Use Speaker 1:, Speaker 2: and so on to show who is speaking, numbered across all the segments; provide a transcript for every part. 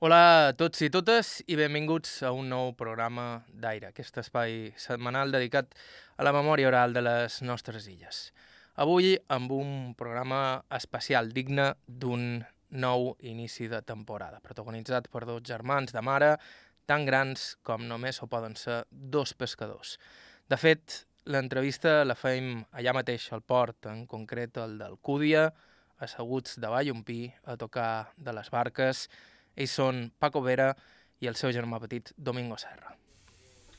Speaker 1: Hola a tots i totes i benvinguts a un nou programa d'Aire, aquest espai setmanal dedicat a la memòria oral de les nostres illes. Avui amb un programa especial digne d'un nou inici de temporada, protagonitzat per dos germans de mare tan grans com només ho poden ser dos pescadors. De fet, l'entrevista la fem allà mateix al port, en concret el d'Alcúdia, asseguts davall un pi a tocar de les barques. Ells són Paco Vera i el seu germà petit, Domingo Serra.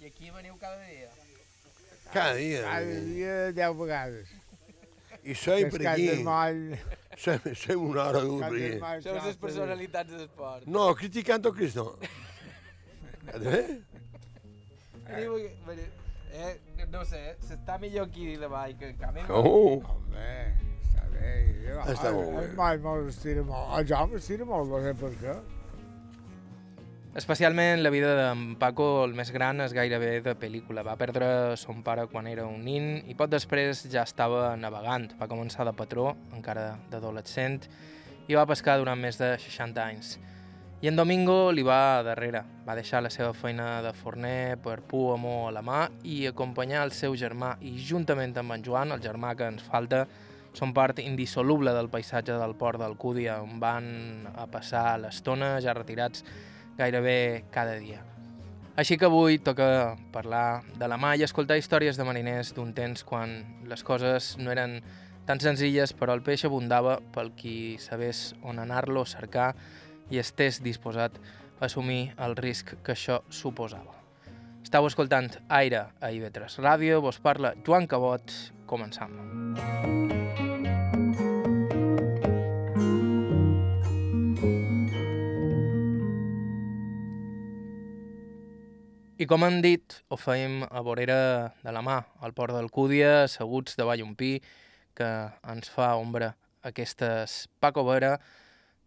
Speaker 2: I aquí veniu cada dia?
Speaker 3: Cada dia.
Speaker 4: Cada dia deu vegades.
Speaker 3: I sempre
Speaker 4: Pescat
Speaker 3: aquí. Sempre, sempre una hora
Speaker 4: del
Speaker 3: d'obrir.
Speaker 4: moll,
Speaker 2: Sou les personalitats de l'esport.
Speaker 3: No, criticant o Cristo. Eh?
Speaker 2: Veniu, eh, no sé, s'està millor aquí davall que a mi.
Speaker 3: Oh,
Speaker 4: Home, està bé. Jo,
Speaker 3: Està molt bé.
Speaker 4: El moll molt estira molt. El Jaume estira molt, no sé per què.
Speaker 1: Especialment la vida d'en Paco, el més gran, és gairebé de pel·lícula. Va perdre son pare quan era un nin i poc després ja estava navegant. Va començar de patró, encara d'adolescent, i va pescar durant més de 60 anys. I en Domingo li va darrere. Va deixar la seva feina de forner per por amor a la mà i acompanyar el seu germà i juntament amb en Joan, el germà que ens falta, són part indissoluble del paisatge del port d'Alcúdia, on van a passar l'estona ja retirats gairebé cada dia. Així que avui toca parlar de la mà i escoltar històries de mariners d'un temps quan les coses no eren tan senzilles, però el peix abundava pel qui sabés on anar-lo a cercar i estés disposat a assumir el risc que això suposava. Estau escoltant Aire a IB3 Ràdio, vos parla Joan Cabot, començam. I com hem dit, ho feim a vorera de la mà, al port d'Alcúdia, asseguts davall un pi, que ens fa ombra aquestes Paco Vera,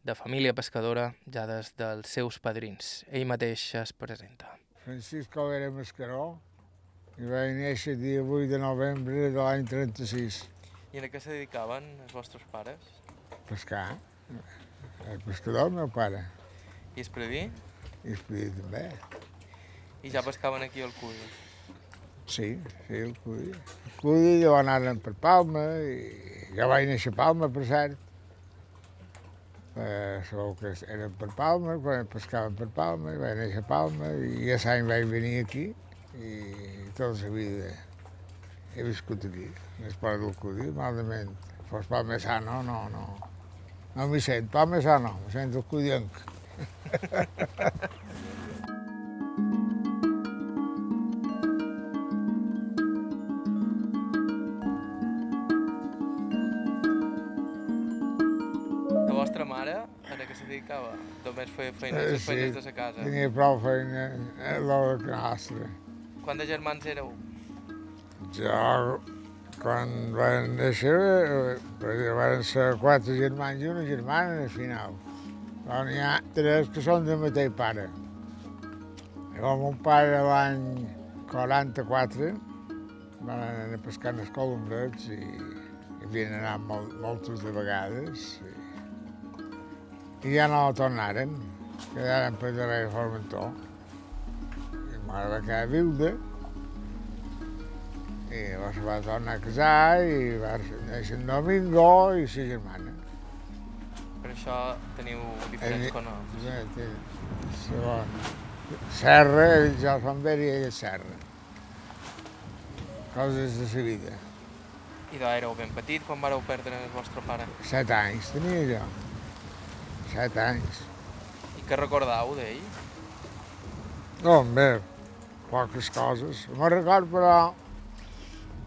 Speaker 1: de família pescadora, ja des dels seus padrins. Ell mateix es presenta.
Speaker 4: Francisco era Mascaró i va néixer el dia 8 de novembre de l'any 36.
Speaker 1: I a què se dedicaven els vostres pares?
Speaker 4: Pescar. El pescador, el meu pare.
Speaker 1: I es predí?
Speaker 4: I Pidi també.
Speaker 1: I ja pescaven aquí al Cudi.
Speaker 4: Sí, sí, el Cudi. El Cudi ja van anar per Palma i ja vaig néixer a Palma, per cert. Eh, segur que eren per Palma, quan pescaven per Palma, i vaig néixer a Palma i ja l'any vaig venir aquí i tota la vida he viscut aquí, en el port del Cudi, malament. Fos palmesano, no, no. No m'hi sent, palmesano, m'hi sent el cudienc.
Speaker 1: dedicava? Només feia feines,
Speaker 4: Eh,
Speaker 1: les feines
Speaker 4: sí.
Speaker 1: de la casa.
Speaker 4: Tenia prou feina a l'hora que nostra.
Speaker 1: Quants de germans éreu?
Speaker 4: Jo, quan van néixer, eh, perquè van ser quatre germans i una germana al final. Però n'hi ha tres que són del mateix pare. Llavors, mon pare l'any 44 van anar a pescar en els colombrets i havien anat mol, moltes de vegades. I, I ja no tornaren, quedaren per darrere Formentó. I ma mare va quedar viuda i llavors va tornar a casar i va néixer en Domingo i sa germana.
Speaker 1: Per això teniu
Speaker 4: diferents
Speaker 1: cognoms.
Speaker 4: Ja, té, segon. Serra, ell ja fan i ella Serra. Coses de sa vida.
Speaker 1: I d'on éreu ben petit quan vareu perdre el vostre pare?
Speaker 4: Set anys tenia jo. Set anys.
Speaker 1: I què recordau d'ell?
Speaker 4: No, bé, poques coses. Me'n record, però,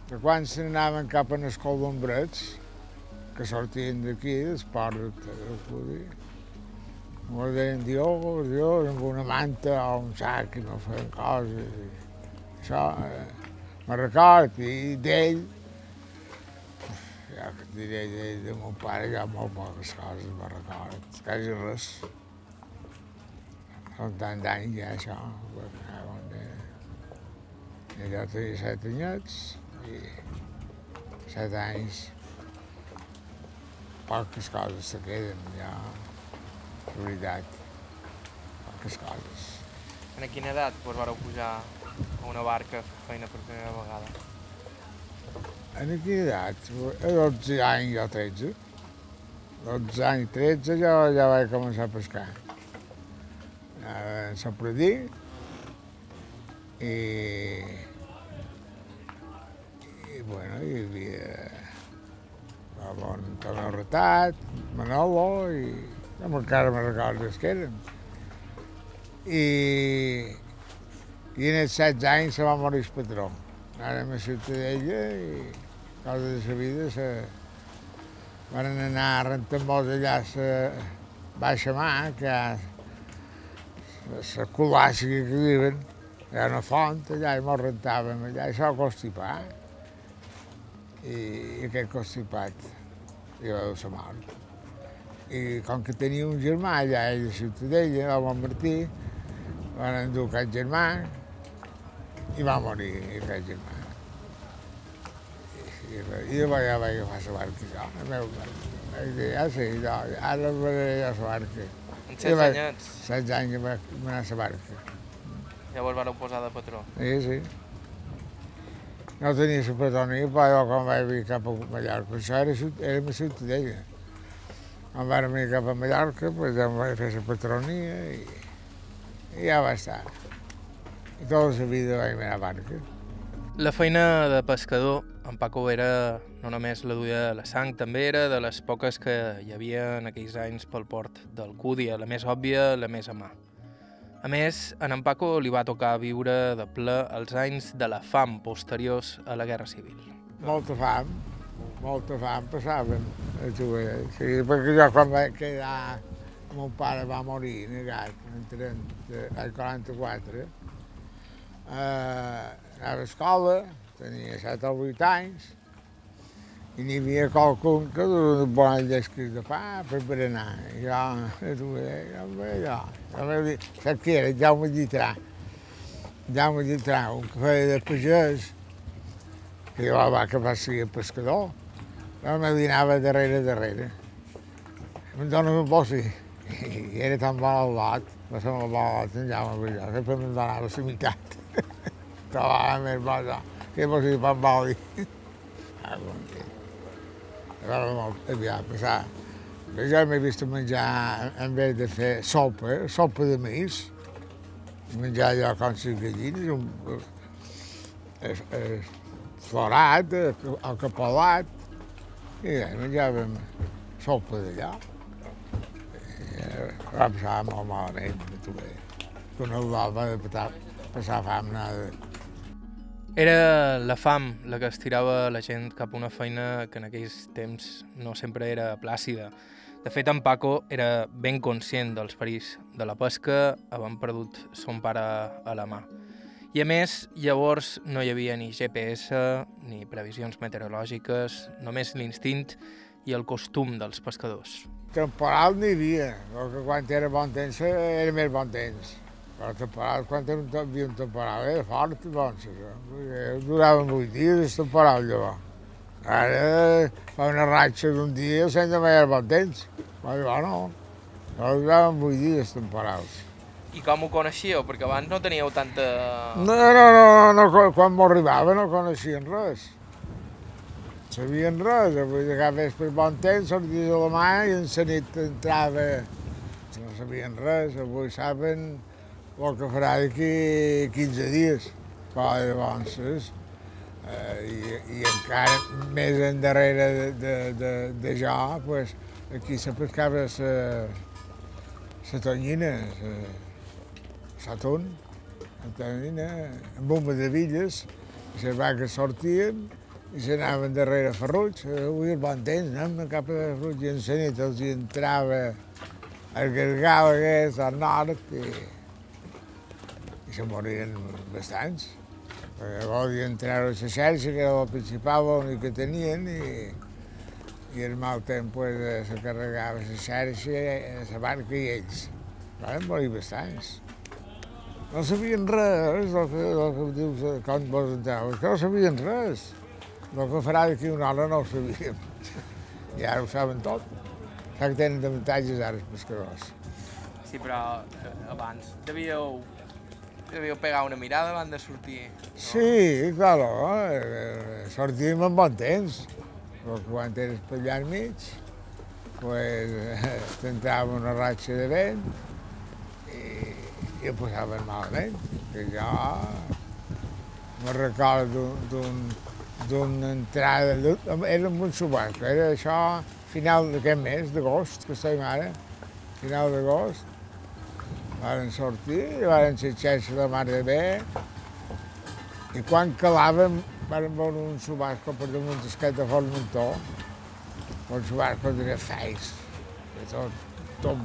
Speaker 4: que quan se n'anaven cap a les colombrets, que sortien d'aquí, del port del Cudi, me deien, Dios, Dios, amb una manta o un sac i no feien coses. I això, eh, me'n record, i d'ell, ja que diré de mon pare, ja molt poques coses me'n record, quasi res. Són tant d'anys ja, això. perquè, on, eh, Jo tenia set anyets i set anys. Poques coses se queden, ja, la veritat. les coses.
Speaker 1: En quina edat vos vareu pujar a una barca feina per primera vegada?
Speaker 4: En quina edat? A 12 anys o 13. 12 anys, 13 ja, ja vaig començar a pescar. A Sant Pradí i, i bueno, hi havia el bon Tomeu Retat, Manolo i no encara me'n recordo els que eren. I, i en els 16 anys se va morir el patró. Anàrem a Ciutadella i coses de la vida se... van anar rentant molts allà a la baixa mà, que la colàssica que diuen, hi una font allà i mos rentàvem allà, i això constipar. I, i aquest constipat i va dur la mort. I com que tenia un germà allà, ell de Ciutadella, el bon Martí, van endur aquest germà i va morir aquest germà. Vaig, vaig. Vaig.
Speaker 1: En
Speaker 4: Sí,
Speaker 1: 16
Speaker 4: va-
Speaker 1: anyets
Speaker 4: 16 anys que vaig anar a la barca.
Speaker 1: ja vos vareu posar de patró.
Speaker 4: Sí, sí. No tenia la patronia, però quan vaig vir cap a Mallorca, això era, ciut- érem a Ciutadella. Quan vam venir cap a Mallorca, pues, ja em vaig fer la patronia i, i ja va estar. I tota la vida vaig anar a barca.
Speaker 1: La feina de pescador, en Paco era no només la duia de la sang, també era de les poques que hi havia en aquells anys pel port d'Alcúdia, la més òbvia, la més a mà. A més, en en Paco li va tocar viure de ple els anys de la fam posteriors a la Guerra Civil.
Speaker 4: Molta fam, molta fam passaven a jugar. Sí, perquè jo quan vaig quedar, mon pare va morir negat en 30, al 44. Eh, anava a escola, tenia 7 o 8 anys, i n'hi havia qualcun que duia un bon llesquis de pa per berenar. I jo, a jugar, jo, bé, jo. Jo m'he dit, saps qui era? Jaume Llitrà. Jaume Llitrà, un que feia de pagès, i jo va que va ser pescador. Jo me dinava darrere, darrere. Em dona un bossi. I era tan bon el lot, va ser molt bon el lot, en Jaume Villà, que em donava la meitat. Trobava més bo, jo. Que boli. Ah, bon, que... Era molt aviat passar. Jo m'he vist menjar, en vez de fer sopa, sopa de mis, menjar allò com les gallines, un, eh, eh, florat, eh, el capolat, i ja, menjàvem sopa d'allò. Eh, Va passar molt malament, tu bé. Quan el va passar, fam, nada.
Speaker 1: Era la fam la que estirava la gent cap a una feina que en aquells temps no sempre era plàcida. De fet, en Paco era ben conscient dels perills de la pesca, havent perdut son pare a la mà. I a més, llavors no hi havia ni GPS, ni previsions meteorològiques, només l'instint i el costum dels pescadors.
Speaker 4: Temporal n'hi havia, que quan era bon temps era més bon temps. Però temporal, quan era un, hi havia un temporal, era fort, doncs, això. Perquè Duraven vuit dies el temporal, llavors. Ara fa una ratxa d'un dia sense mai era bon temps. Però llavors no. Duraven vuit dies temporals.
Speaker 1: I com ho coneixíeu? Perquè abans no teníeu tanta...
Speaker 4: No, no, no, no, no quan- quan m'ho arribava no coneixien res. Sabien res, vull dir que vespre bon temps, sortia de la mà i en la nit entrava... No sabien res, avui saben el que farà d'aquí 15 dies. Però llavors, eh, i, i encara més endarrere de, de, de, de jo, pues, aquí se pescava la, tonyina, la ton, la tonyina, amb un de villes, les vaques sortien i s'anaven darrere Ferruig. Avui el bon temps, anem cap a Ferruig i en la nit els entrava el gargal aquest al nord i se morien bastants. Perquè volien treure la xarxa, que era la principal, l'únic que tenien, i, i el mal temps pues, eh, se carregava la xarxa, eh, la barca i ells. Van morir bastants. No sabien res del que, del que dius eh, quan vols entrar, que no sabien res. El que farà d'aquí una hora no ho sabíem. I ara ho saben tot. Sap que tenen avantatges ara els pescadors.
Speaker 1: Sí, però eh, abans devíeu, devíeu pegar una mirada abans de sortir.
Speaker 4: Sí, claro, eh, sortim amb bon temps, però quan eres allà al mig, pues, eh, t'entrava una ratxa de vent i, i ho passaven malament, que jo me recordo d'un d'una entrada, era en un subasco, era això final d'aquest mes, d'agost, que estem ara, final d'agost, varen sortir, varen ser xeixa de mar de bé, i quan calàvem varen veure un subasco per damunt d'esquet de Formentó, un subasco de feis, de tot, tot,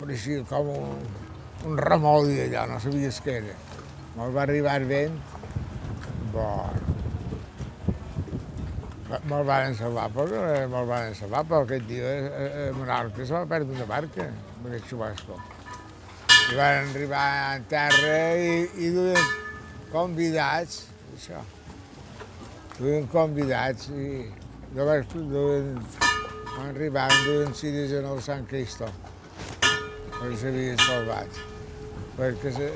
Speaker 4: pareixia com un, un remolí allò, no sabies què era. Me'l va arribar vent, bon, me'l van salvar, però eh, me'l van salvar, però aquest dia a, a Menorca se va perdre una barca, aquest xubasco. I van arribar a terra i, i duien convidats, això. Duien convidats i vaig duien, van arribar, duien ciris en el Sant Cristo, perquè s'havien salvat. Perquè se,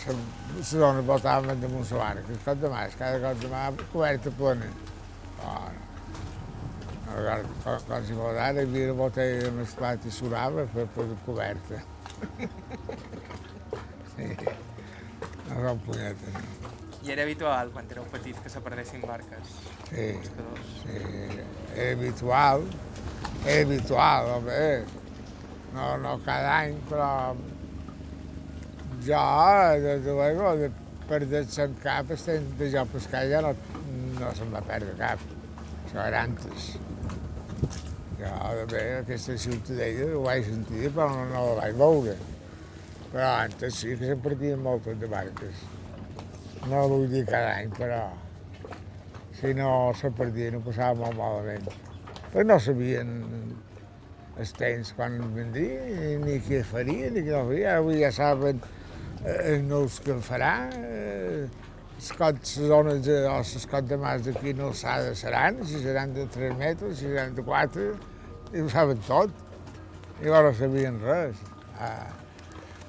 Speaker 4: se, se dona botaven damunt la barca, el cop de mà, cada cop de mà coberta plena. Oh, no. Aleshores, quan, quan s'hi botava, hi havia una botella de mesclat i surava per, per coberta. Sí. No són punyetes.
Speaker 1: I era habitual, quan éreu petits, que se perdessin barques.
Speaker 4: Sí, sí, era habitual, era habitual, home. No, no cada any, però jo, des de luego, de perdre-se en cap, de jo pescar ja no, no se'm va perdre cap. Això era antes. Jo, de bé, aquesta ciutadella ho vaig sentir, però no, no la vaig veure. Però antes sí que se'n perdien moltes de barques. No vull dir cada any, però si no se perdien ho passava molt malament. Però no sabien els temps quan vendria, ni què faria, ni què no faria. Avui ja saben eh, els nous que farà, eh, els cots, les zones de, o les cots de mas de quina alçada seran, si seran de 3 metres, si seran de 4, i ho saben tot. I ara no sabien res. Ah,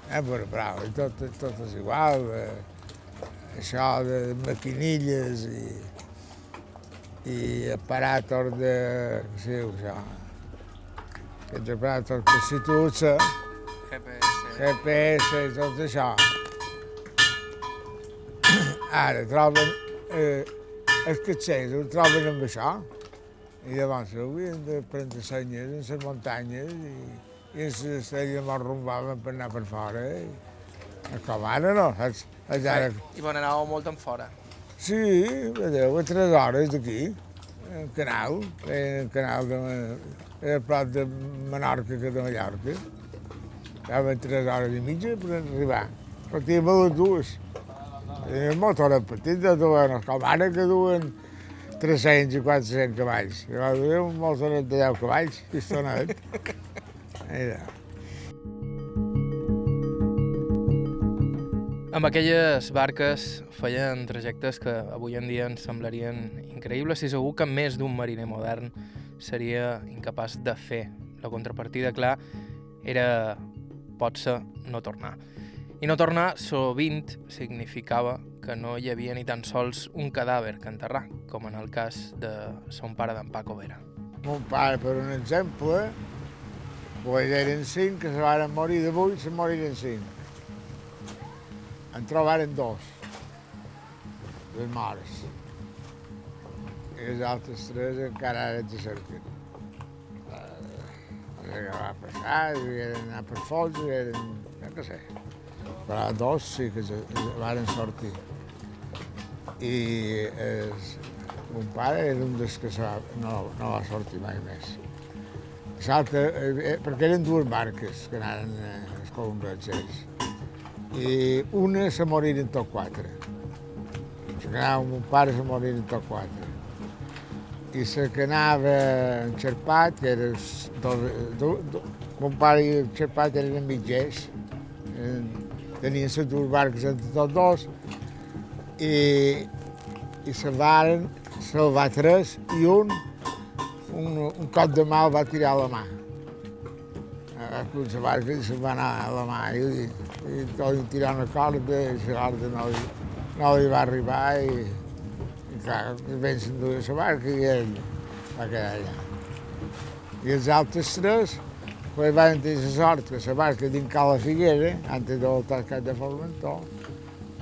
Speaker 4: eh, però bravo, i tot, tot és igual. Eh, això de maquinilles i, i aparatos de... què diu això? Aquests aparatos que s'utilitza,
Speaker 1: GPS.
Speaker 4: GPS i tot això. Ara troben, eh, els caixers ho troben amb això, i llavors haurien de prendre senyes en les muntanyes i, i les estrelles me'n rumbaven per anar per fora. I, com ara no, saps? Ara,
Speaker 1: I bon anàveu molt en fora.
Speaker 4: Sí, vedeu, a tres hores d'aquí, en canal, en canal de, era a prop de Menorca que de Mallorca. Estaven tres hores i mitja per arribar. Partíem a les dues. Eren motores petites, duen, com ara que duen 300 i 400 cavalls. Llavors duen un motoret de 10 cavalls, pistonet. Mira.
Speaker 1: Amb aquelles barques feien trajectes que avui en dia ens semblarien increïbles i segur que més d'un mariner modern seria incapaç de fer. La contrapartida, clar, era potser no tornar. I no tornar sovint significava que no hi havia ni tan sols un cadàver que enterrar, com en el cas de son pare d'en Paco Vera.
Speaker 4: Mon pare, per un exemple, pues eren cinc que se van morir de vuit, se moriren cinc. En trobaren dos, les mares. I els altres tres encara. Eh, no sé què va passar, devien anar per fons, eren, no què sé. Però dos sí que van sortir. I els, mon pare era un dels que se no, no va sortir mai més. L'altre, eh, perquè eren dues barques que anaven eh, els ells. I una se moriren tot quatre. Se que anava amb mon pare se moriren tot quatre. I la que anava en Xerpat, que era... Dos, do, do, mon pare i el Xerpat eren mitgers. Eh, tenien les dues barques entre tots dos i, i se varen salvar tres i un, un, un cop de mà el va tirar a la mà. A la barca i se'n va anar a la mà i, i tot tirant una corda i la corda no, li, no li va arribar i, i clar, ben s'enduia la barca i ell va quedar allà. I els altres tres pues, van tenir la sort que la barca dins Cala Figuera, antes de voltar al cap de Formentor,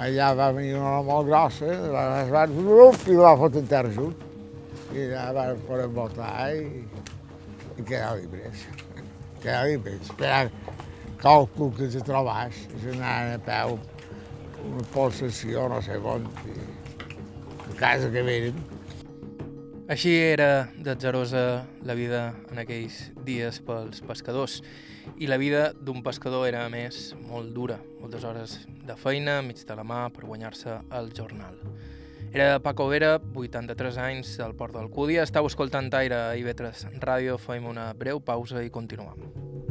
Speaker 4: allà va venir una molt grossa, va, va, uf, i la va fotre en terra junt. I allà va poder voltar i, i quedar llibres. Quedar llibres. Esperar càlcul que se trobàs, se anaven a peu, una pulsació, no sé on, i a casa que venen.
Speaker 1: Així era d'atzerosa la vida en aquells dies pels pescadors. I la vida d'un pescador era, a més, molt dura. Moltes hores de feina, mig de la mà, per guanyar-se el jornal. Era Paco Vera, 83 anys, del Port d'Alcúdia. Estau escoltant Aire a IB3 Ràdio. Fem una breu pausa i continuem.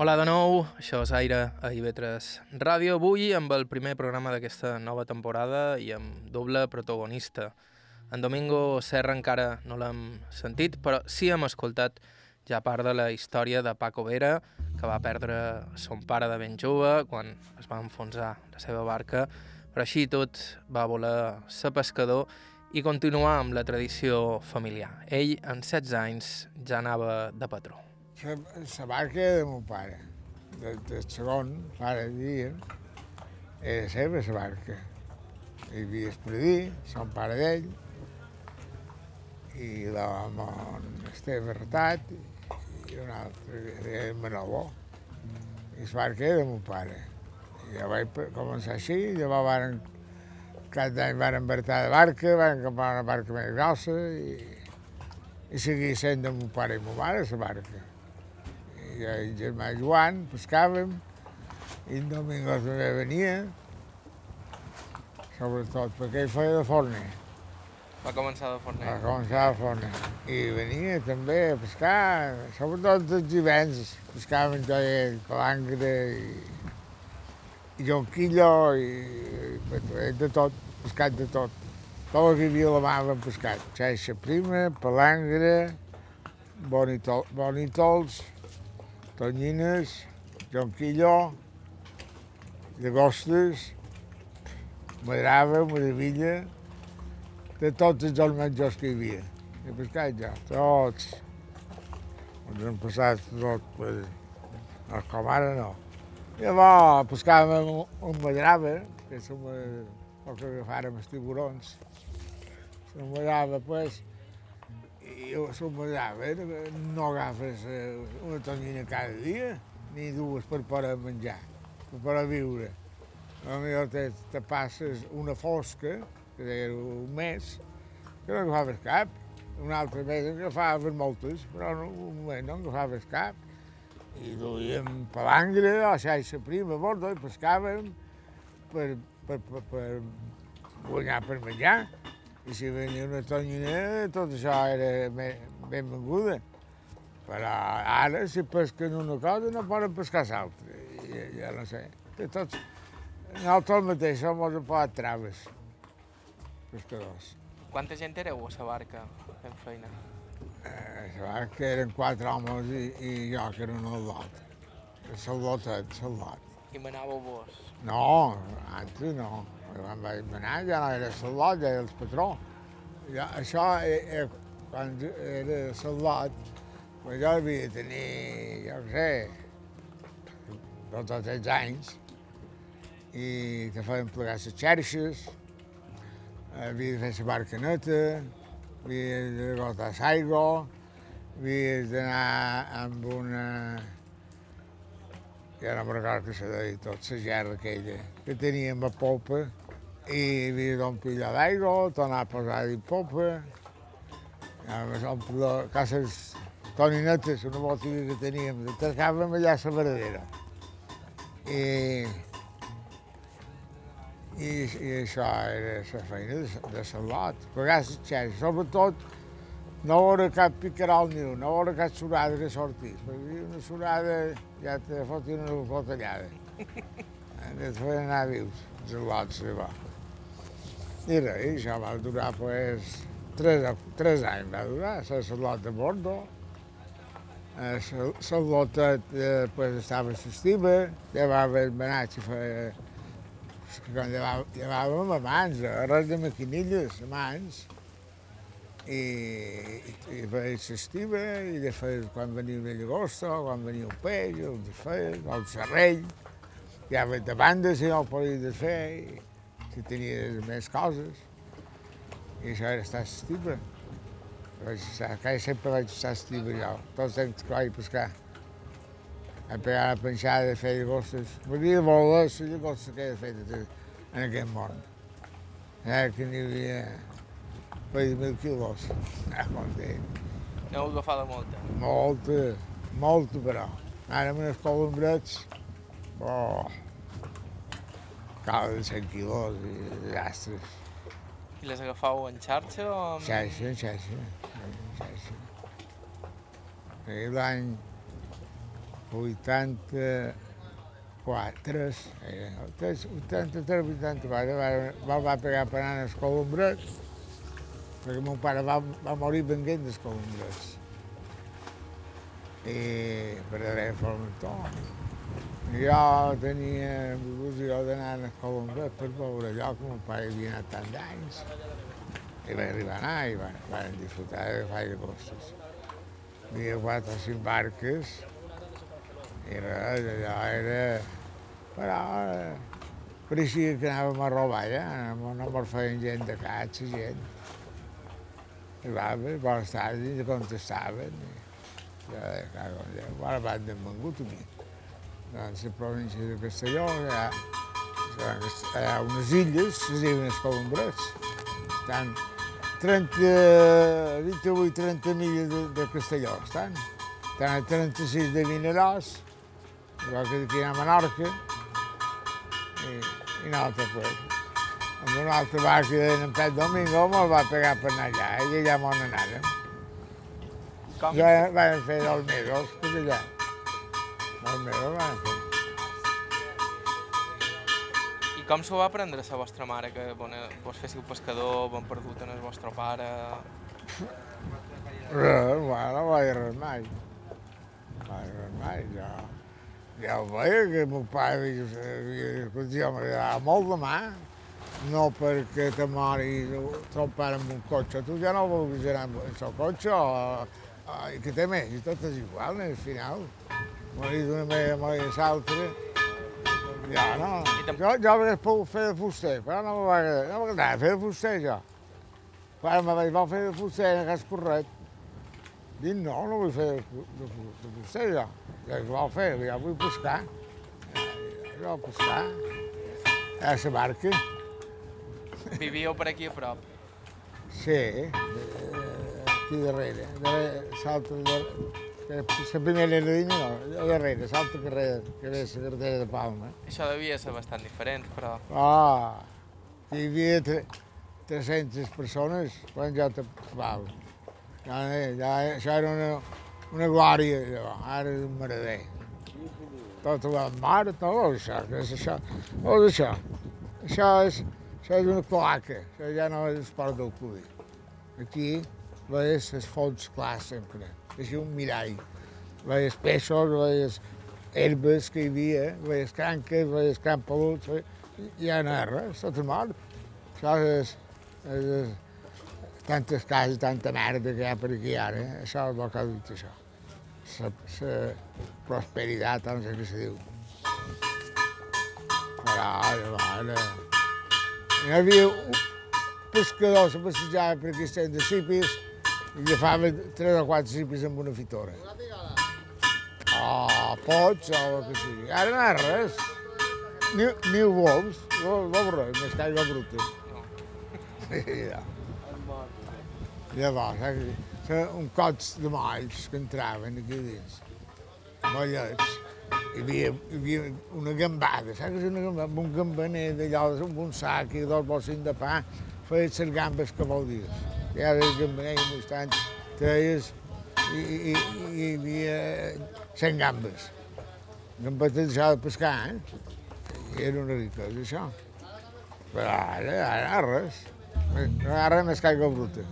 Speaker 1: Hola de nou, això és Aire a IB3 Ràdio. Avui amb el primer programa d'aquesta nova temporada i amb doble protagonista. En Domingo Serra encara no l'hem sentit, però sí hem escoltat ja part de la història de Paco Vera, que va perdre son pare de ben jove quan es va enfonsar la seva barca, però així tot va voler ser pescador i continuar amb la tradició familiar. Ell, en 16 anys, ja anava de patró.
Speaker 4: La, la barca de mon pare, de, del segon pare dia, era seva la barca. Hi havia Espredí, son pare d'ell, i l'home Esteve Retat, i un altre, era Manoló. I la barca era de mon pare. I jo vaig començar així, llavors varen, cada any varen vertar de barca, varen comprar una barca més grossa i, i seguia sent de mon pare i mon mare la barca i el germà Joan pescàvem, i en Domingo també venia, sobretot perquè ell feia de forner,
Speaker 1: Va començar de forner.
Speaker 4: va començar a forner. I venia també a pescar, sobretot els divendres, pescàvem ell, palangre i, i jonquillo i, i de tot, pescat de tot. Tot el que hi havia a la mà vam pescat. Xaixa prima, palangre, bonitol, bonitols, tonyines, jonquillo, llagostes, madrava, maravilla, de tots els menjars que hi havia. He pescat ja, tots. Ens hem passat tot, pues, no, com ara no. Llavors pescàvem un, un madrava, que som el que agafàrem els tiburons. La madrava, pues, i la madrava no agafes eh, una tonyina cada dia, ni dues per poder menjar, per poder viure. Potser te, te passes una fosca, que era un mes, que no agafaves cap. Un altre mes en agafaves moltes, però no, un moment no agafaves cap. I duíem palangre o xaixa prima bordo i pescàvem per, per, per, per guanyar per menjar. I si venia una tonyina, tot això era ben- benvinguda. Però ara, si pesquen una cosa, no poden pescar l'altra. Ja, ja no sé. De tots, nosaltres el mateix som els posat traves, pescadors.
Speaker 1: Quanta gent éreu a la barca fent feina?
Speaker 4: Eh, la barca eren quatre homes i, i jo, que era un. El lotet, el lot.
Speaker 1: I manàveu vos?
Speaker 4: No, antes no. Quan vaig manar ja no era lot, ja era el patró. Ja, això era, quan era lot, però jo havia de tenir, jo què sé, dos o tres anys, i te feien plegar les xarxes, havia de fer la barca neta, havia de gotar l'aigua, havia d'anar amb una... Ja no me'n recordo que se deia tot, la gerra aquella, que teníem a popa, i havia d'omplir allò d'aigua, tornar a posar a popa, omplir cases toninetes, una botiga que teníem, tascàvem allà a la verdadera. I, i, i això era la feina de, de salot, pagar les xarxes, sobretot no veure cap picarol ni un, no veure cap surada que sortís, perquè una surada ja te fotia una cotellada. Et feien anar vius, els lots, i. I res, i això va durar, pues, tres, tres anys va durar, la lot de Bordo. La lota, eh, pues, estava s'estima, llevava el menatge, feia... Quan llevava, llevàvem a mans, eh, res de maquinilles, a mans, i, i, i feia s'estima, i de fer quan venia una llagosta, quan venia un peix, el de fer, el serrell, hi havia de banda si no ho podia fer, i si tenia més coses. I això era estar s'estima. Vaig estar, quasi sempre vaig estar s'estima jo, tots els temps que vaig pescar. A pegar la penjada de fer llagostes. M'havia de voler les llagostes que he fet en aquest món. Eh, que n'hi havia per mil quilos. Ah, content.
Speaker 1: N'heu agafat molta.
Speaker 4: Molta, molta, però. Ara amb els colombrets, oh, 100 quilos i desastres.
Speaker 1: I les agafau en xarxa o amb...
Speaker 4: Xarxa, en xarxa, en xarxa. I l'any 84, eh, 83, 84, va, va, va pegar per anar als colombrets, perquè mon pare va, va morir venguent dels colombrets. I per haver formató. I jo tenia il·lusió d'anar als colombrets per veure allò que mon pare havia anat tant d'anys. I vaig arribar a anar i van, van disfrutar de gaire costes. Hi havia quatre o cinc barques i res, allò era... Però pareixia que anàvem a robar ja, no, no me'n feien gent de catxa, gent. Arribaven, bones tardes, i contestaven. I, de cago Déu, ara van de vengut a mi. Doncs la província de Castelló, hi ha, hi ha unes illes, les diuen els colombrets. Estan 30, 28-30 milles de, de Castelló, estan. Estan a 36 de Vinaròs, igual que d'aquí a Menorca, i, i nosaltres, pues, amb una altra barca d'en Pet Domingo me'l va pegar per anar allà, i allà m'on anàrem.
Speaker 1: Com?
Speaker 4: Ja vam fer dos mesos, per allà. Mesos vam fer.
Speaker 1: I com s'ho va aprendre la vostra mare, que bon, vos féssiu pescador, bon perdut en el vostre pare...
Speaker 4: Res, bueno, no vaig res mai. Vaig res mai, jo. Ja ho veia que el meu pare que jo m'agradava molt de mà, no perquè te mori ton pare amb un cotxe, tu ja no vols anar amb el seu cotxe, o, o, i que té més, i tot és igual, al final. Morir d'una manera, morir de l'altra, ja no. Jo, jo hauria pogut fer de fuster, però no m'agradava, no m'agradava fer de fuster, jo. Quan me vaig fer de fuster en aquest corret, dic, no, no vull fer de, de, de fuster, jo. Ja què vol fer? Jo vull pescar. Jo vull pescar. A la barca.
Speaker 1: Vivíeu per aquí a prop.
Speaker 4: Sí, eh, aquí darrere. darrere Salta de... La primera línia, no, a darrere, salta carrera, que ve la carretera de Palma.
Speaker 1: Això devia ser bastant diferent, però...
Speaker 4: Ah, hi havia tre- 300 persones quan jo tapava. Ja, ja, això era una, una glòria, allò. ara és un merader. Tot el mar, tot això, què és això? Tot això. Això és, això és una cloaca, això ja no és esport del club. Aquí veies les fonts clars sempre, així un mirall. Veies peixos, veies herbes que hi havia, veies cranques, veies camp peluts, veies- ja no és res, tot mort. Això és, és, és tantes cases, tanta merda que hi ha per aquí ara, eh? això és el que ha dit això. La, la prosperitat, no sé què se diu. Però, ara, hi havia un pescador que passejava per de cipis agafava tres o quatre cipis amb una fitora. Oh, pots o el que sigui. Ara no ha res. Ni, ni bous, bous res, més que aigua bruta. Ja. Llavors, que- un cots de molls que entraven aquí dins, mollets. Hi havia, hi havia una gambada, saps què és una gambada? Amb un gambaner d'allò, amb un sac i dos bocins de pa, feia les gambes que vol dir. Ara el gambaner i m'ho estan teies i, i, hi havia cent gambes. Gambetes d'això de pescar, eh? I era una riquesa, això. Però ara, ara res. No res més que aigua bruta.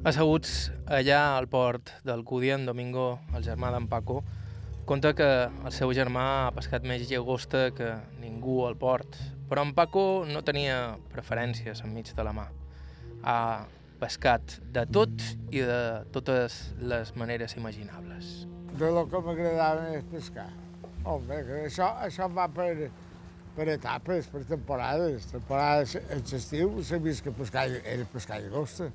Speaker 1: Asseguts allà al port del Cúdia, en Domingo, el germà d'en Paco, conta que el seu germà ha pescat més llagosta que ningú al port, però en Paco no tenia preferències enmig de la mà. Ha pescat de tot i de totes les maneres imaginables.
Speaker 4: De lo que m'agradava és pescar. Home, això, això va per, per etapes, per temporades. Temporades en l'estiu sabies que pescar era pescar llagosta.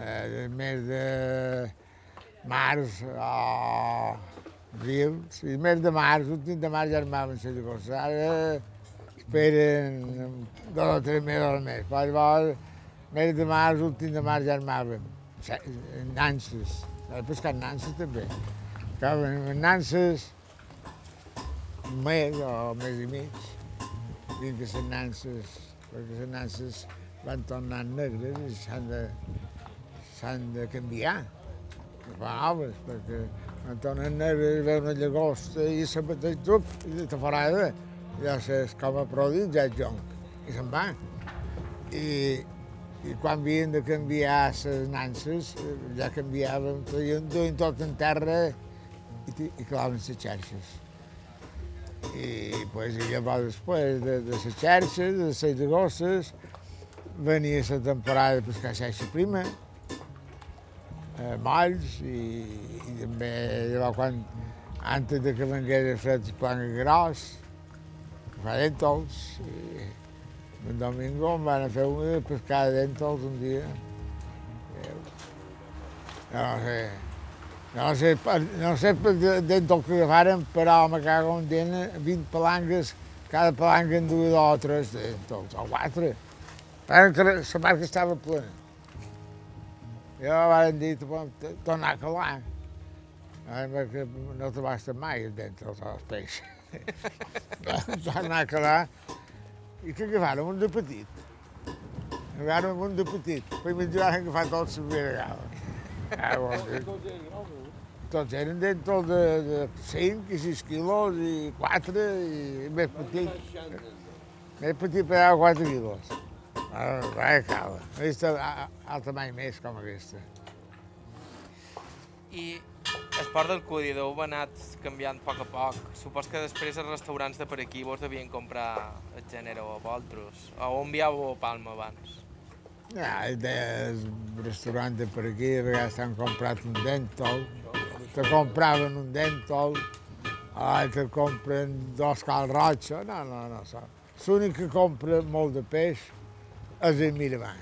Speaker 4: Eh, mes de març o abril, sí, mes de març, últim de març ja armaven la llagosta. Ara esperen dos o tres mesos al mes. Però llavors, mes de març, últim de març ja armaven. Nances. He pescat nances també. Acaben nances un mes o un mes i mig. Fins que les nances, perquè les nances van tornar negres i s'han de, s'han de canviar. Fa noves, perquè quan tornen negres ve una llagosta i se pateix tot, i de tafarada. Ja saps com a prodit, ja és jonc. I se'n va. I, i quan havien de canviar les nances, ja canviàvem, feien, duien tot en terra i, i claven les xarxes. I, pues, i llavors després de, de les xarxes, de les llagostes, venia la temporada de pescar xarxa prima, eh, molls, i, i també llavors quan, antes de que vengués el fred planga gros, que fa dèntols, i en Domingo em van fer una pescar de dèntols un dia. No sé, no sé, no sé per dèntol que agafaren, però me cago en dent 20 palanques, cada palanca en dos o tres dèntols, o quatre. Que la barca estava plena. Jo van dir, tornar a calar. Ara, perquè no trobaste mai els dèntols als peixos. tornar a calar. I què agafaren? Un de petit. Agafaren un de petit. Poi me'n van agafar tots la primera vegada. Ah, vol dir. Tots eren dèntols de, de 5 i 6 quilos i 4 i més petit. Més petit per allà 4 quilos. Ah, vaja cala. No he vist a- a- altra mai més com aquesta.
Speaker 2: I el port del Cudi deu haver anat canviant a poc a poc. Supos que després els restaurants de per aquí vos devien comprar el gènere o vosaltres. O on enviàveu Palma abans?
Speaker 4: Ja, el restaurant de per aquí, a vegades t'han comprat un dèntol, te compraven un dèntol, ara te compren dos cal roig, no, no, no. L'únic que compra molt de peix és el Miramar.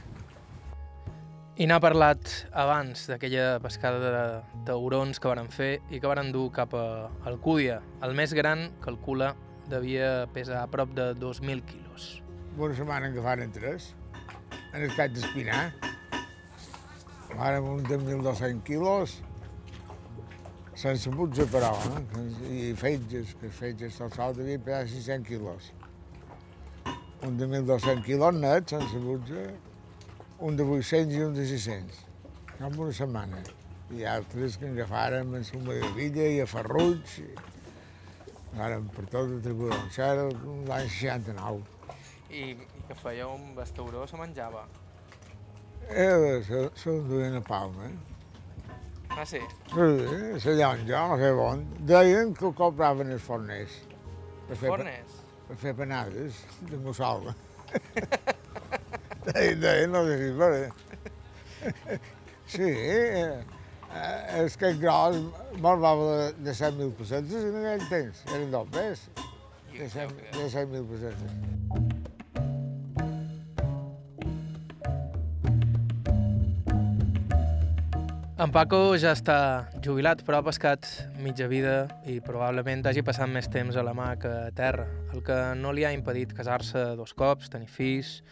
Speaker 1: I n'ha parlat abans d'aquella pescada de taurons que varen fer i que varen dur cap a Alcúdia. El més gran, calcula, devia pesar a prop de 2.000 quilos.
Speaker 4: Una setmana en agafaren tres, en el cap d'espinar. Vàrem un de 1.200 quilos, sense butze però, eh? i fetges, que els fetges tot sol devia pesar 600 quilos. Un de 1.200 quilos net, sense butze, un de 800 i un de 600, en una setmana. I altres que agafàrem en Suma de Villa i a Ferruig, i vàrem per tot el tribunal. Això era l'any 69.
Speaker 2: I, i que fèieu amb el tauró se menjava.
Speaker 4: Eh, se, se duien a Palma.
Speaker 2: Ah, sí?
Speaker 4: Sí, se llonja, no sé bon. Deien que ho compraven els forners.
Speaker 2: Fornes?
Speaker 4: per fer panades de mussol. deien, deien, no sé si per... Sí, eh, eh, és que el gros me'l va de, de 100.000 pessetes en aquell temps. Eren dos pes,
Speaker 2: I
Speaker 4: de 100
Speaker 2: que-
Speaker 4: de 100.000 pessetes.
Speaker 1: En Paco ja està jubilat, però ha pescat mitja vida i probablement hagi passat més temps a la mà que a terra, el que no li ha impedit casar-se dos cops, tenir fills...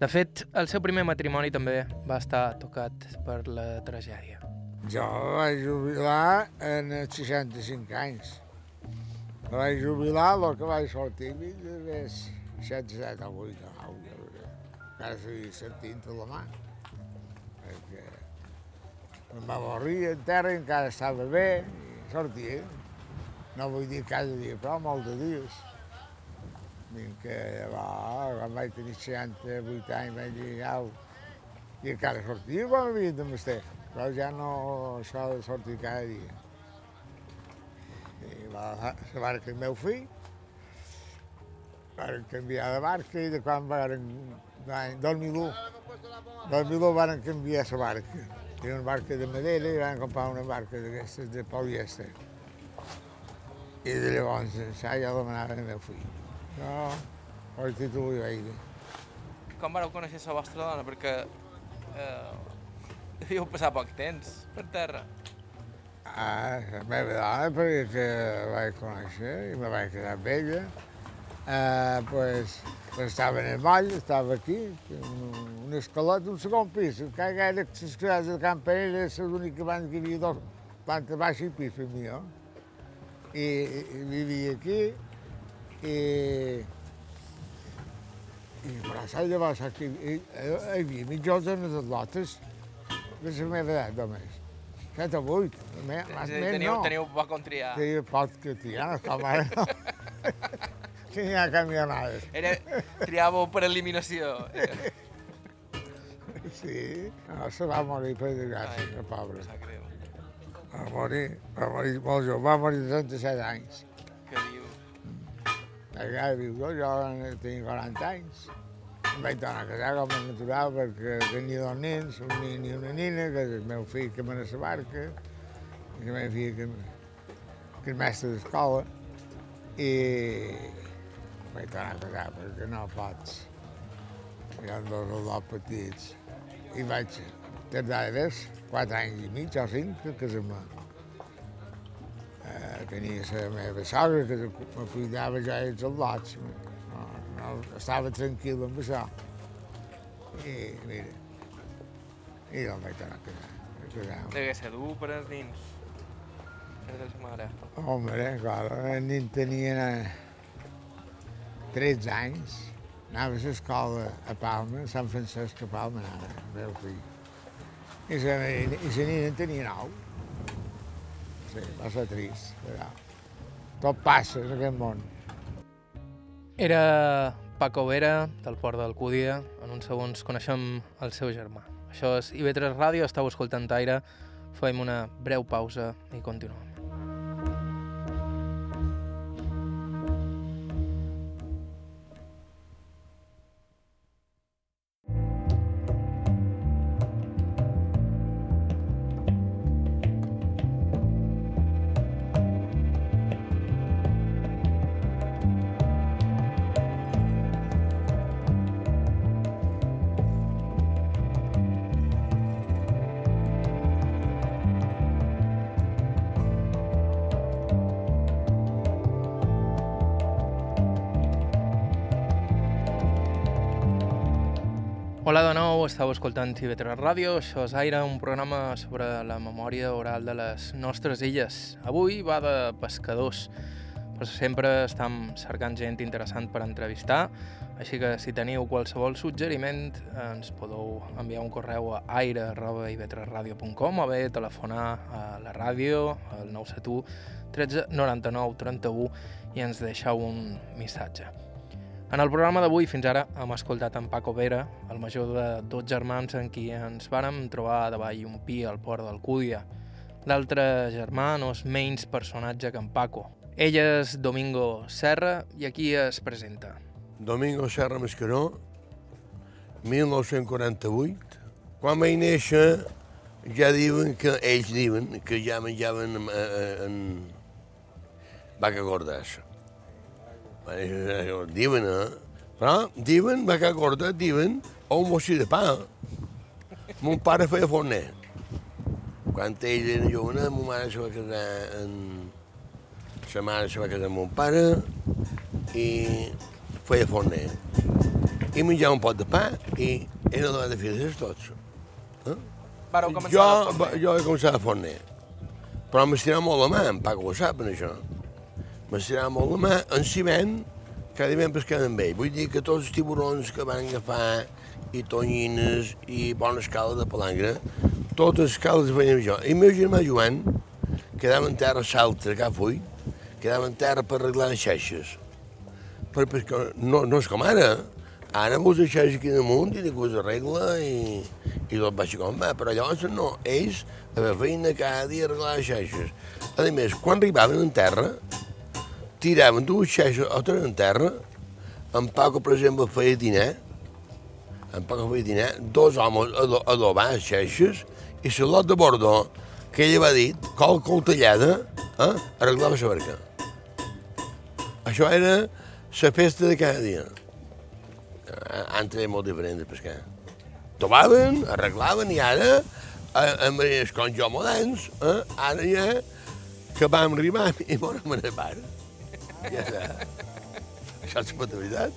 Speaker 1: De fet, el seu primer matrimoni també va estar tocat per la tragèdia.
Speaker 4: Jo vaig jubilar en els 65 anys. Vaig jubilar, el que vaig sortir, és 67 o 8 o 9, encara seguia sentint la mà. Va morir en terra i encara estava bé, i sortia. No vull dir cada dia, però molts de dies. Vinc que va, quan vaig tenir 68 anys vaig dir, au, i encara sortia quan havia de mestre, però ja no s'ha de sortir cada dia. I va la barca el meu fill, van canviar de barca i de quan l'any 2001, 2001 van canviar la barca. Era una barca de madera i van comprar una barca d'aquestes de polièster. I de llavors això ja demanava el meu fill. No, el títol i dir.
Speaker 2: Com vareu conèixer la vostra dona? Perquè eh, devíeu passar poc temps per terra.
Speaker 4: Ah, la meva dona, perquè que vaig conèixer i me vaig quedar amb ella. Eh, pues estava en el moll, estava aquí, un, escalat, un segon pis. Encara era que les cases de Can Pereira era l'única banda que hi havia dos, planta baixa i pis per mi, no? I, i vivia aquí i i saps llavors aquí hi, hi havia mitjons en les lotes de la meva edat només. Set o vuit, més, més no.
Speaker 2: teniu poc on triar.
Speaker 4: Tenia pot que triar, com no. Tenia camionades.
Speaker 2: Era, triàveu per eliminació.
Speaker 4: Sí, no, se va morir per desgràcia, que pobre. Va morir, va morir molt jove, va morir de 37 anys.
Speaker 2: Què diu?
Speaker 4: Allà viu jo, jo tenia 40 anys. Em vaig tornar a casar com a natural perquè tenia dos nens, un nen i una nina, que és el meu fill que mena la barca, i la meva filla que, que és mestre d'escola, i vaig tornar a casar perquè no pots. Hi ha dos soldats petits. I vaig tardar res, quatre anys i mig o cinc, a casar-me. Eh, tenia la meva sogra que me cuidava ja els al·lots. No, no, estava tranquil amb això. I mira, i em vaig tornar a casar. A.
Speaker 2: Degué ser dur per als nins. Perdre la mare.
Speaker 4: Home, clar, el nen tenia 13 anys, anava a l'escola a Palma, Sant Francesc a Palma, anava, el meu fill. I la i la nena en tenia 9. Sí, va ser trist, però tot passa en aquest món.
Speaker 1: Era Paco Vera, del Port d'Alcúdia. En uns segons coneixem el seu germà. Això és IB3 Ràdio, estàu escoltant Aire. Fem una breu pausa i continuem. Escoltant TV3 Ràdio, això és Aire, un programa sobre la memòria oral de les nostres illes. Avui va de pescadors, però sempre estem cercant gent interessant per entrevistar, així que si teniu qualsevol suggeriment ens podeu enviar un correu a aire.ib3radio.com o bé telefonar a la ràdio al 971 13 99 31 i ens deixeu un missatge. En el programa d'avui, fins ara, hem escoltat en Paco Vera, el major de dos germans en qui ens vàrem trobar davall un pi al port d'Alcúdia. L'altre germà no és menys personatge que en Paco. Ell és Domingo Serra i aquí es presenta.
Speaker 3: Domingo Serra Mascaró, 1948. Quan vaig néixer ja diuen que, ells diuen que ja menjaven en, en vaca gordassa. Diuen, eh? Però diuen, vaca gorda, diuen, o un bocí de pa. Mon pare feia forner. Quan ell era jove, ma mare se va casar en... Sa mare se va casar amb mon pare i feia forner. I menjava un pot de pa i era de de files tots. Eh?
Speaker 2: Vareu començar
Speaker 3: jo, jo he començat a forner. Però m'estirava molt la mà, en Paco ho sap, en això. M'estirava molt la mà, en ciment, dia vam pescant amb ell. Vull dir que tots els tiburons que van agafar, i tonyines, i bones cales de palangre, totes les cales veiem jo. I el meu germà Joan quedava en terra Saltre, que fui, quedava en terra per arreglar les xeixes. Per pescar, no, no és com ara. Ara vos deixes aquí damunt i ningú us arregla i, i tot va així com va, però llavors no, ells a la feina cada dia arreglar les xeixes. A més, quan arribaven en terra, tiraven dues xeixes o tres en terra, en Paco, per exemple, feia dinar, en Paco feia dinar, dos homes ado adobar les xeixes i la lot de bordó, que ella va dir, col coltellada, eh, arreglava la barca. Això era la festa de cada dia. Eh, Antes era molt diferent de pescar. Tomaven, arreglaven i ara, eh, amb els com moderns, eh, ara ja que vam arribar i morem a la. Ja està. Això és la veritat.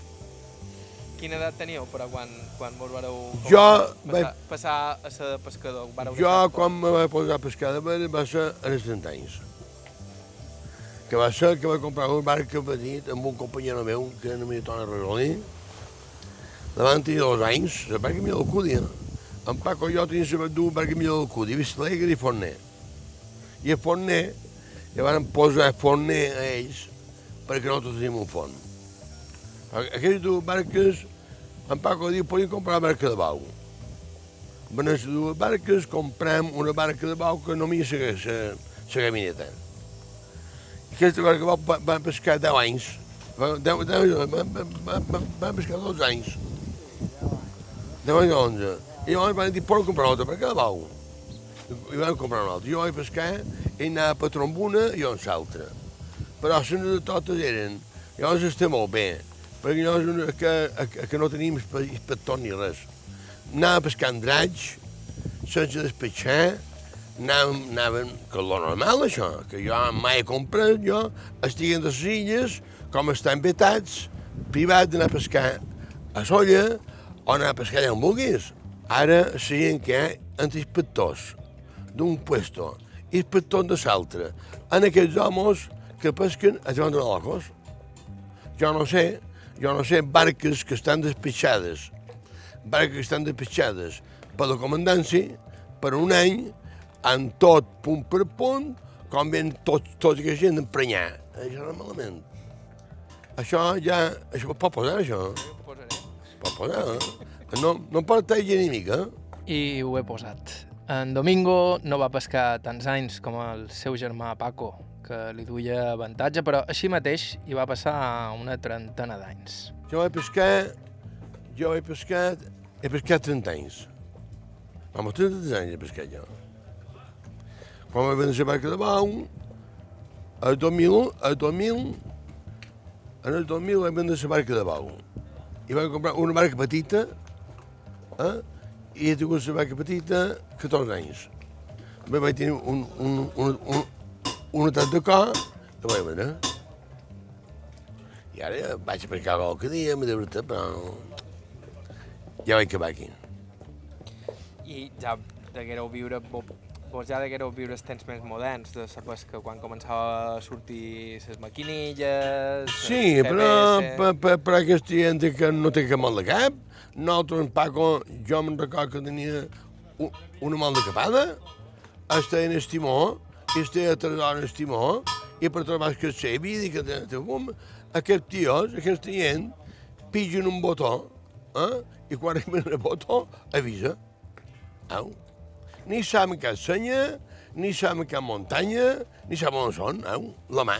Speaker 2: Quina edat teníeu, però, quan, quan vos vareu
Speaker 3: Jo
Speaker 2: passar,
Speaker 3: vaig-
Speaker 2: passar a ser pescador? Vareu
Speaker 3: Jo,
Speaker 2: tot?
Speaker 3: quan me vaig posar a pescar de va ser als 30 anys. Que va ser que va comprar un barca petit amb un companyero meu, que era mi Toni Rajolí. Davant tenia dos anys, la barca millor del Cúdia. En Paco i jo teníem saber dur barca millor del Cúdia, Vista Alegre i Forner. I a Forner, ja van posar Forner a ells, perquè nosaltres teníem un font. Aquelles dues barques, en Paco diu, podien comprar la barca de bau. Van les dues barques, comprem una barca de bau que no m'hi la, la, la gamineta. Aquesta barca de bau va, va pescar 10 anys. Va, 10, 10, va, va, va, va, pescar 12 anys. 10 anys o 11. I llavors van dir, podem comprar una barca de bau. I vam comprar una altra. Jo vaig pescar, ell anava a Patró amb una i jo amb l'altra. Però les de totes eren, llavors està molt bé, perquè llavors que, que, que no teníem inspector ni res. Anava pescant draig, sense despatxar, anàvem, anàvem, que és normal això, que jo mai he comprat, jo estic en les illes, com estan vetats, privat d'anar a pescar a Solla o anar a pescar allà on vulguis. Ara gent que hi ha inspectors d'un puesto inspectors de l'altre, en aquests homes que pesquen a Joan de Locos. Jo no sé, jo no sé, barques que estan despatxades barques que estan despatxades per la comandància per un any, amb tot punt per punt, com ven tot, tota aquesta gent emprenyar. Això no és malament. Això ja... Això pot posar, això?
Speaker 2: Jo ho posaré.
Speaker 3: Pot posar, eh? No, no pot estar genèmica.
Speaker 1: I ho he posat. En Domingo no va pescar tants anys com el seu germà Paco, que li duia avantatge, però així mateix hi va passar una trentena d'anys.
Speaker 3: Jo vaig pescar... Jo he pescat... He pescat 30 anys. Home, 30 anys he pescat jo. Quan vaig vendre la barca de Bau, el 2000, el 2000, en el 2000 vaig vendre la barca de Bau. I vaig comprar una barca petita, eh? i he tingut la barca petita 14 anys. Bé, vaig tenir un, un, un, un, un atac de cor, i vaig vendre. I ara vaig a pescar qualque dia, m'he de veritat, però ja vaig acabar aquí.
Speaker 2: I ja deguereu viure, vo- vos ja deguereu viure els temps més moderns de la pesca, quan començava a sortir les maquinilles...
Speaker 3: Sí,
Speaker 2: el
Speaker 3: però per, per, per aquesta gent que no té cap mal de cap, nosaltres, en Paco, jo me'n record que tenia un, una mal de capada, estava en el timó, a hores en el timó, i per trobar que sé, havia dit que tenia bum, aquests tios, aquesta gent, pigen un botó, eh? i quan arriben el botó, avisa. Au. Ni saben cap senya, ni saben cap muntanya, ni saben on són, au, la mà.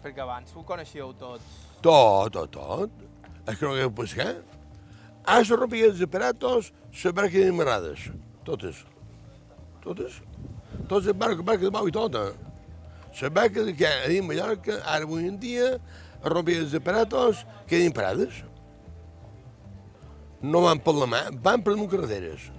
Speaker 2: Perquè abans ho coneixíeu tots.
Speaker 3: Tot, tot, tot. És que no hagueu pescar. Ah, se rompien els aparatos, se de marades. Totes. Totes. Totes les barques, barques de bau i tota. Barca de que a dins Mallorca, ara avui en dia, es rompien els aparatos. No van per la mà, van per damunt carreteres.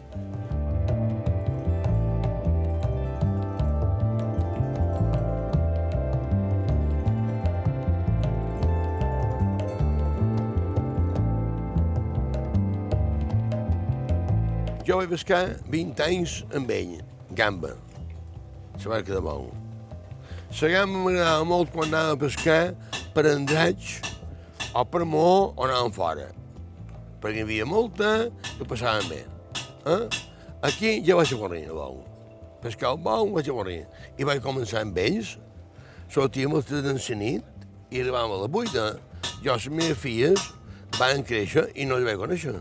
Speaker 3: Jo vaig pescar 20 anys amb ell, gamba, la barca de bou. La gamba m'agradava molt quan anava a pescar per Andratx o per Mo o anàvem fora. Perquè hi havia molta i ho passàvem bé. Eh? Aquí ja vaig a corrent, a bou. Pescar el bou, vaig a corrent. I vaig començar amb ells, sortíem els tres de nit i arribàvem a la vuita. Jo, les meves filles van créixer i no les vaig conèixer.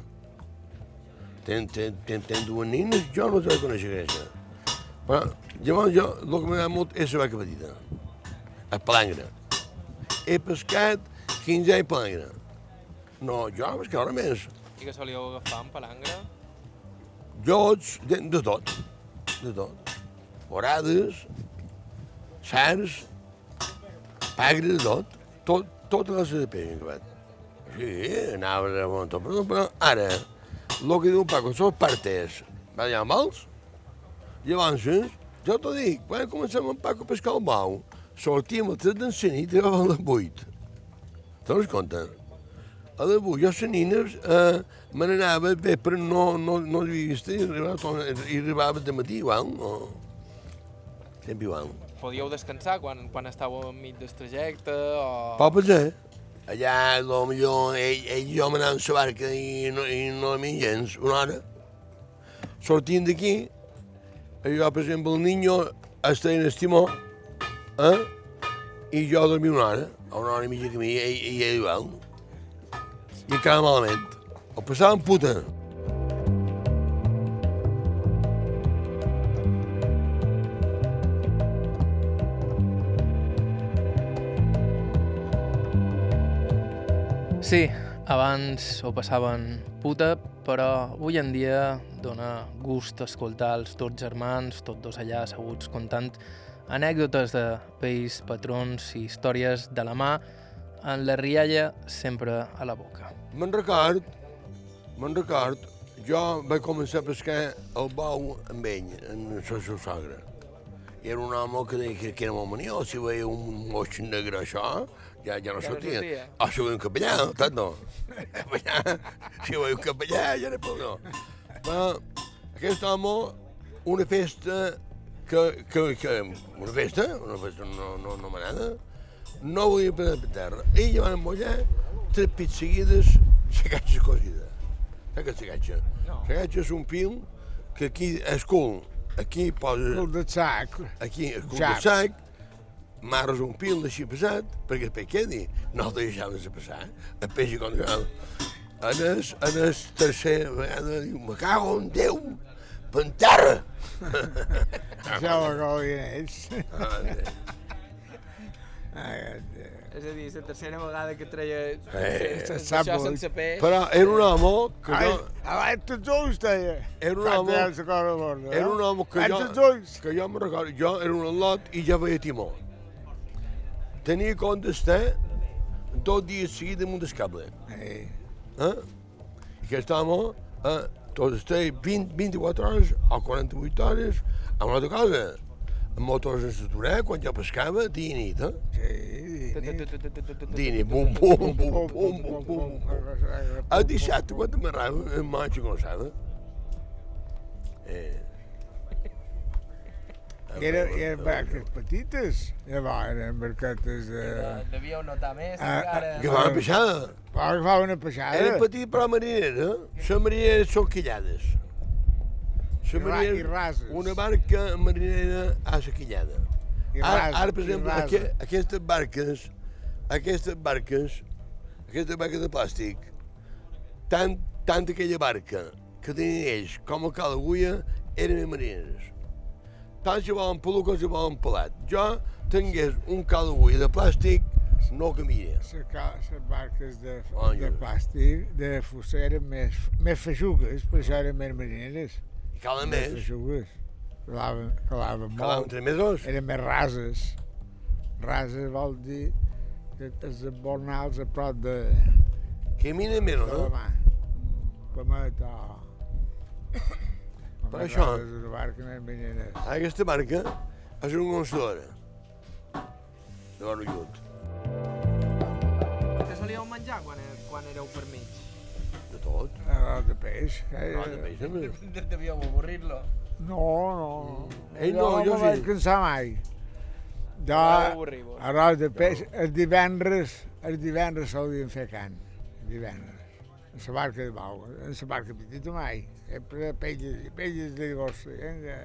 Speaker 3: Ten, ten, ten, ten dues nines, jo no les vaig conèixer créixer. Però llavors jo, el que m'agrada molt és la vaca petita, a palangre. He pescat 15 anys palangre. No, jo vaig caure més.
Speaker 2: I que solíeu agafar en palangre?
Speaker 3: Jots, de, de tot, de tot. Orades, sars, pagre, de tot. tot totes les de peix, que vaig. Sí, anava a muntar, però, però ara, el que diu Paco, són partes. Va allà amb els? Llavors, jo t'ho dic, quan comencem amb Paco a pescar el bau, sortíem a 3 de nit i arribàvem a les 8. Te'n das compte? A les 8, jo a les nines eh, me n'anava bé, però no, no, no havia vist i arribava, i arribava de matí igual, no? Sempre igual.
Speaker 2: Podíeu descansar quan, quan estàveu enmig del trajecte o...
Speaker 3: Pot passar. Allà, potser, ell, ell i jo m'anàvem a la barca i no, i no mi gens, una hora. Sortint d'aquí, jo, per exemple, el niño està en el timó, eh? i jo dormia una hora, o una hora i mitja que mi, i i ell igual. I encara malament. Ho passàvem puta.
Speaker 1: Sí, abans ho passaven puta, però avui en dia dona gust escoltar els dos germans, tots dos allà asseguts contant anècdotes de vells patrons i històries de la mà, amb la rialla sempre a la boca.
Speaker 3: Me'n record, me'n record, jo vaig començar a pescar el bou amb ell, en la seva sogra. Era un home que deia que, que era molt maniós, si veia un moix negre això, ja, ja no
Speaker 2: Ja
Speaker 3: sortia.
Speaker 2: sortia.
Speaker 3: O si veia un capellà, tant no. Capellà, si veia un capellà, ja no pot no. Però aquest home, una festa que, que, que una festa, una festa no, no, no m'agrada, no volia prendre per terra. Ell va emmollar tres pits seguides, la cosida. Saps què és la?
Speaker 2: No.
Speaker 3: La és un fil que aquí és cul, aquí poses,
Speaker 4: El de sac.
Speaker 3: aquí cul
Speaker 4: Xap.
Speaker 3: de sac, marres un fil així passat, perquè el peix quedi. No el deixaves de passar. El peix i quan. En el, en el tercer vegada diu, me cago en Déu, per terra.
Speaker 4: Això ho acaben ells.
Speaker 3: Ah,
Speaker 2: És a dir, la tercera vegada que treia
Speaker 3: Eh,
Speaker 2: sense,
Speaker 4: sap
Speaker 2: això sense peix.
Speaker 3: Però era un home que
Speaker 4: Ai,
Speaker 3: jo,
Speaker 4: abans tots ulls, deia.
Speaker 3: Era un home-
Speaker 4: deia la cosa borda,
Speaker 3: era un home que jo, que jo me recordo, jo era un al·lot i ja veia timó. Tenia compte estar dos dies seguits amb un descable.
Speaker 4: Ei,
Speaker 3: Eh? I aquest home, eh, tot estava 20, 24 hores o 48 hores amb una altra cosa. Amb motors en s'aturar, quan jo pescava, dia i nit, eh?
Speaker 4: sí,
Speaker 3: Dia i nit, bum, bum, bum, bum, bum, bum, bum. El dissabte, quan m'arrava, em manxa com sabe. Eh.
Speaker 4: I era, eren barques petites, llavors eren barquetes de...
Speaker 2: Devíeu notar més,
Speaker 4: Ah,
Speaker 2: encara.
Speaker 3: Que va peixada.
Speaker 4: Va agafar una peixada.
Speaker 3: Era petit però marinera. Les marineres són quillades. Les
Speaker 4: I ra-
Speaker 3: marineres-
Speaker 4: i rases.
Speaker 3: Una barca marinera a la quillada. Ara, ara, per exemple, aqu aquestes barques, aquestes barques, aquestes barques de plàstic, tant, tant aquella barca que tenien ells com el cal d'agulla eren marineres. Tant si volen pelut com si volen pelat. Jo tingués un cal d'agulla de plàstic, no canviaria.
Speaker 4: Les barques de, de plàstic, de fusta, eren més, més feixugues, per això eren més marineres.
Speaker 3: Calen
Speaker 4: Més
Speaker 3: més,
Speaker 4: feixugues. Calaven, calaven
Speaker 3: calaven
Speaker 4: molt.
Speaker 3: 3 metres.
Speaker 4: Eren més rases. Rases vol dir que els embornals a prop de,
Speaker 3: menys,
Speaker 4: de la
Speaker 3: no?
Speaker 4: mà. Pomet o...
Speaker 3: Per això-
Speaker 4: Una barca més marineres.
Speaker 3: Aquesta barca és una consoladora de Barullut.
Speaker 2: Què solíeu menjar quan, er- quan éreu per mig?
Speaker 4: Arròs de peix. Eh,
Speaker 3: Arròs de peix, també.
Speaker 2: Devíeu avorrir-lo.
Speaker 4: No, no.
Speaker 3: Ell no, jo
Speaker 4: no
Speaker 3: sí.
Speaker 4: vaig cansar mai. Jo,
Speaker 2: avorrir-vos.
Speaker 4: arròs de peix, el divendres, el divendres solíem fer can, el divendres. En la barca de Bau, en la barca petita mai. Sempre peixes, peixes de llagosta. Vinga.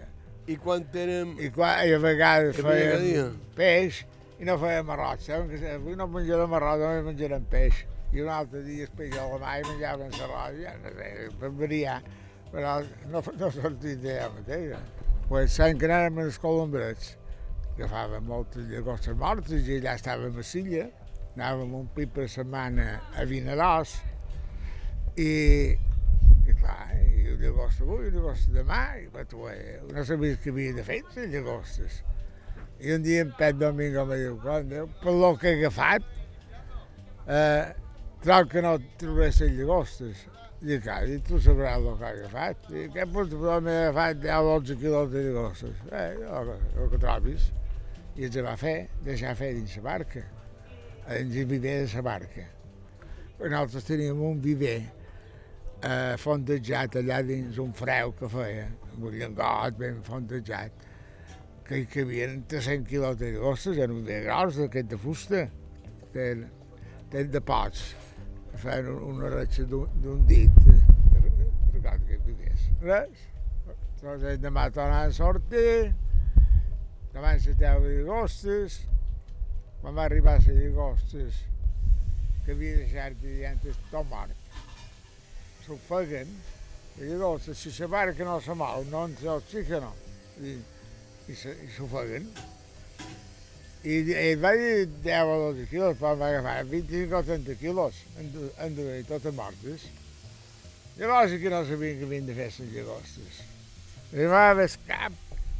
Speaker 3: I quan tenen...
Speaker 4: I, quan, i a vegades fèiem peix i no. Saben que avui no menjarem arròs, només menjarem peix. I un altre dia es a la mà i menjaven l'arròs, ja no sé, per variar. Però no, no sortit d'allà mateixa. Pues l'any que anàvem als colombrets, agafàvem moltes llagostes mortes i allà estàvem a Silla, anàvem un pit per setmana a Vinaròs i, i clar, i llagosta avui, llagosta demà, i va, tu, eh, no sabies què havia de fer, les llagostes. I un dia en Pet Domingo em diu, "Conde, per lo que he agafat, eh, trobo que no les llagostes. I clar, i tu sabràs el que he agafat. Què pots però m'he agafat 10 o 12 quilos de llagostes. Eh, el, el que trobis. I ens va fer, deixar fer dins la barca, dins el viver de la barca. Nosaltres teníem un viver eh, fondejat allà dins un freu que feia, amb un llengot ben fondejat, que hi cabien 300 quilos de llagostes, era un viver gros d'aquest de fusta, de, de, de pots, que un- una ratxa d'un dit, recordo que hi vivés. Res, doncs demà tornant a sortir, se teua de llagostes, quan va arribar a les llagostes, que havia deixat de diantes tot mort. S'ofeguen, i llavors, si la barca no se mou, no entra oxígeno, i, i se- i s'ofeguen. I ell va dir 10 o 12 quilos, però va agafar 25 o 30 quilos, en, en duia totes mortes. Llavors aquí no sabien que havien de fer les llagostes. Arribava el cap,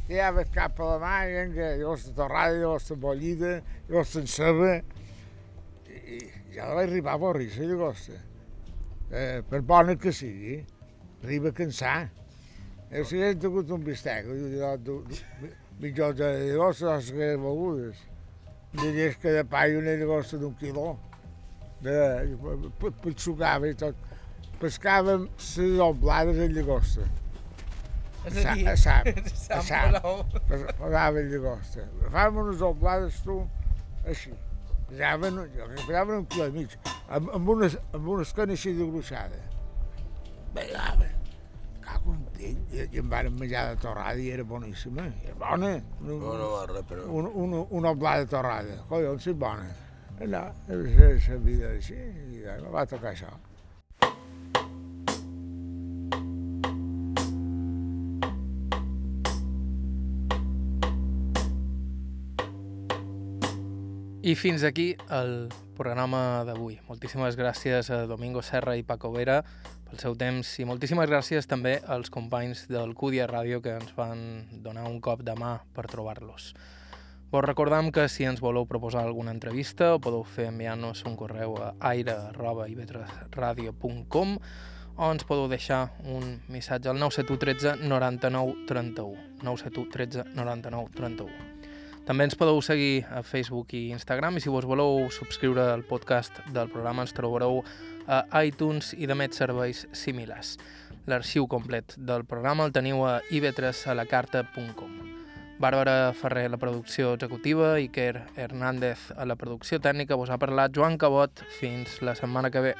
Speaker 4: tirava cap a la mà, i vinga, llagosta torrada, llagosta bollida, llagosta en ceba, i ja la vaig arribar a avorrir, la llagosta. Eh, per bona que sigui, arriba a cansar. Eh, si hagués tingut un bistec, mitjons de llagosta, les que begudes. De llesca de pa i una llagosta d'un quiló. De, pitxugava i tot. Pescàvem les doblades de llagosta.
Speaker 2: És a dir,
Speaker 4: A sap, a sap. Posava llagosta. Agafàvem unes doblades, tu, així. Pesaven, que pesaven un quilo i mig, amb, amb, unes, amb una escona així de gruixada. Pegaven. I, I em van menjar de torrada i era boníssima. Era bona. Una,
Speaker 3: No, no res, però...
Speaker 4: una, una, una oblada de torrada. Collons, és bona. No, és la vida així, i em va tocar això.
Speaker 1: I fins aquí el programa d'avui. Moltíssimes gràcies a Domingo Serra i Paco Vera pel seu temps i moltíssimes gràcies també als companys del Cúdia Ràdio que ens van donar un cop de mà per trobar-los. Vos recordam que si ens voleu proposar alguna entrevista ho podeu fer enviant-nos un correu a aire.ivetresradio.com o ens podeu deixar un missatge al 971 13 99 31. 971 13 99 31. També ens podeu seguir a Facebook i Instagram i si vos voleu subscriure al podcast del programa ens trobareu a iTunes i de més serveis similars. L'arxiu complet del programa el teniu a ib3alacarta.com. Bàrbara Ferrer a la producció executiva, Iker Hernández a la producció tècnica, vos ha parlat Joan Cabot. Fins la setmana que ve.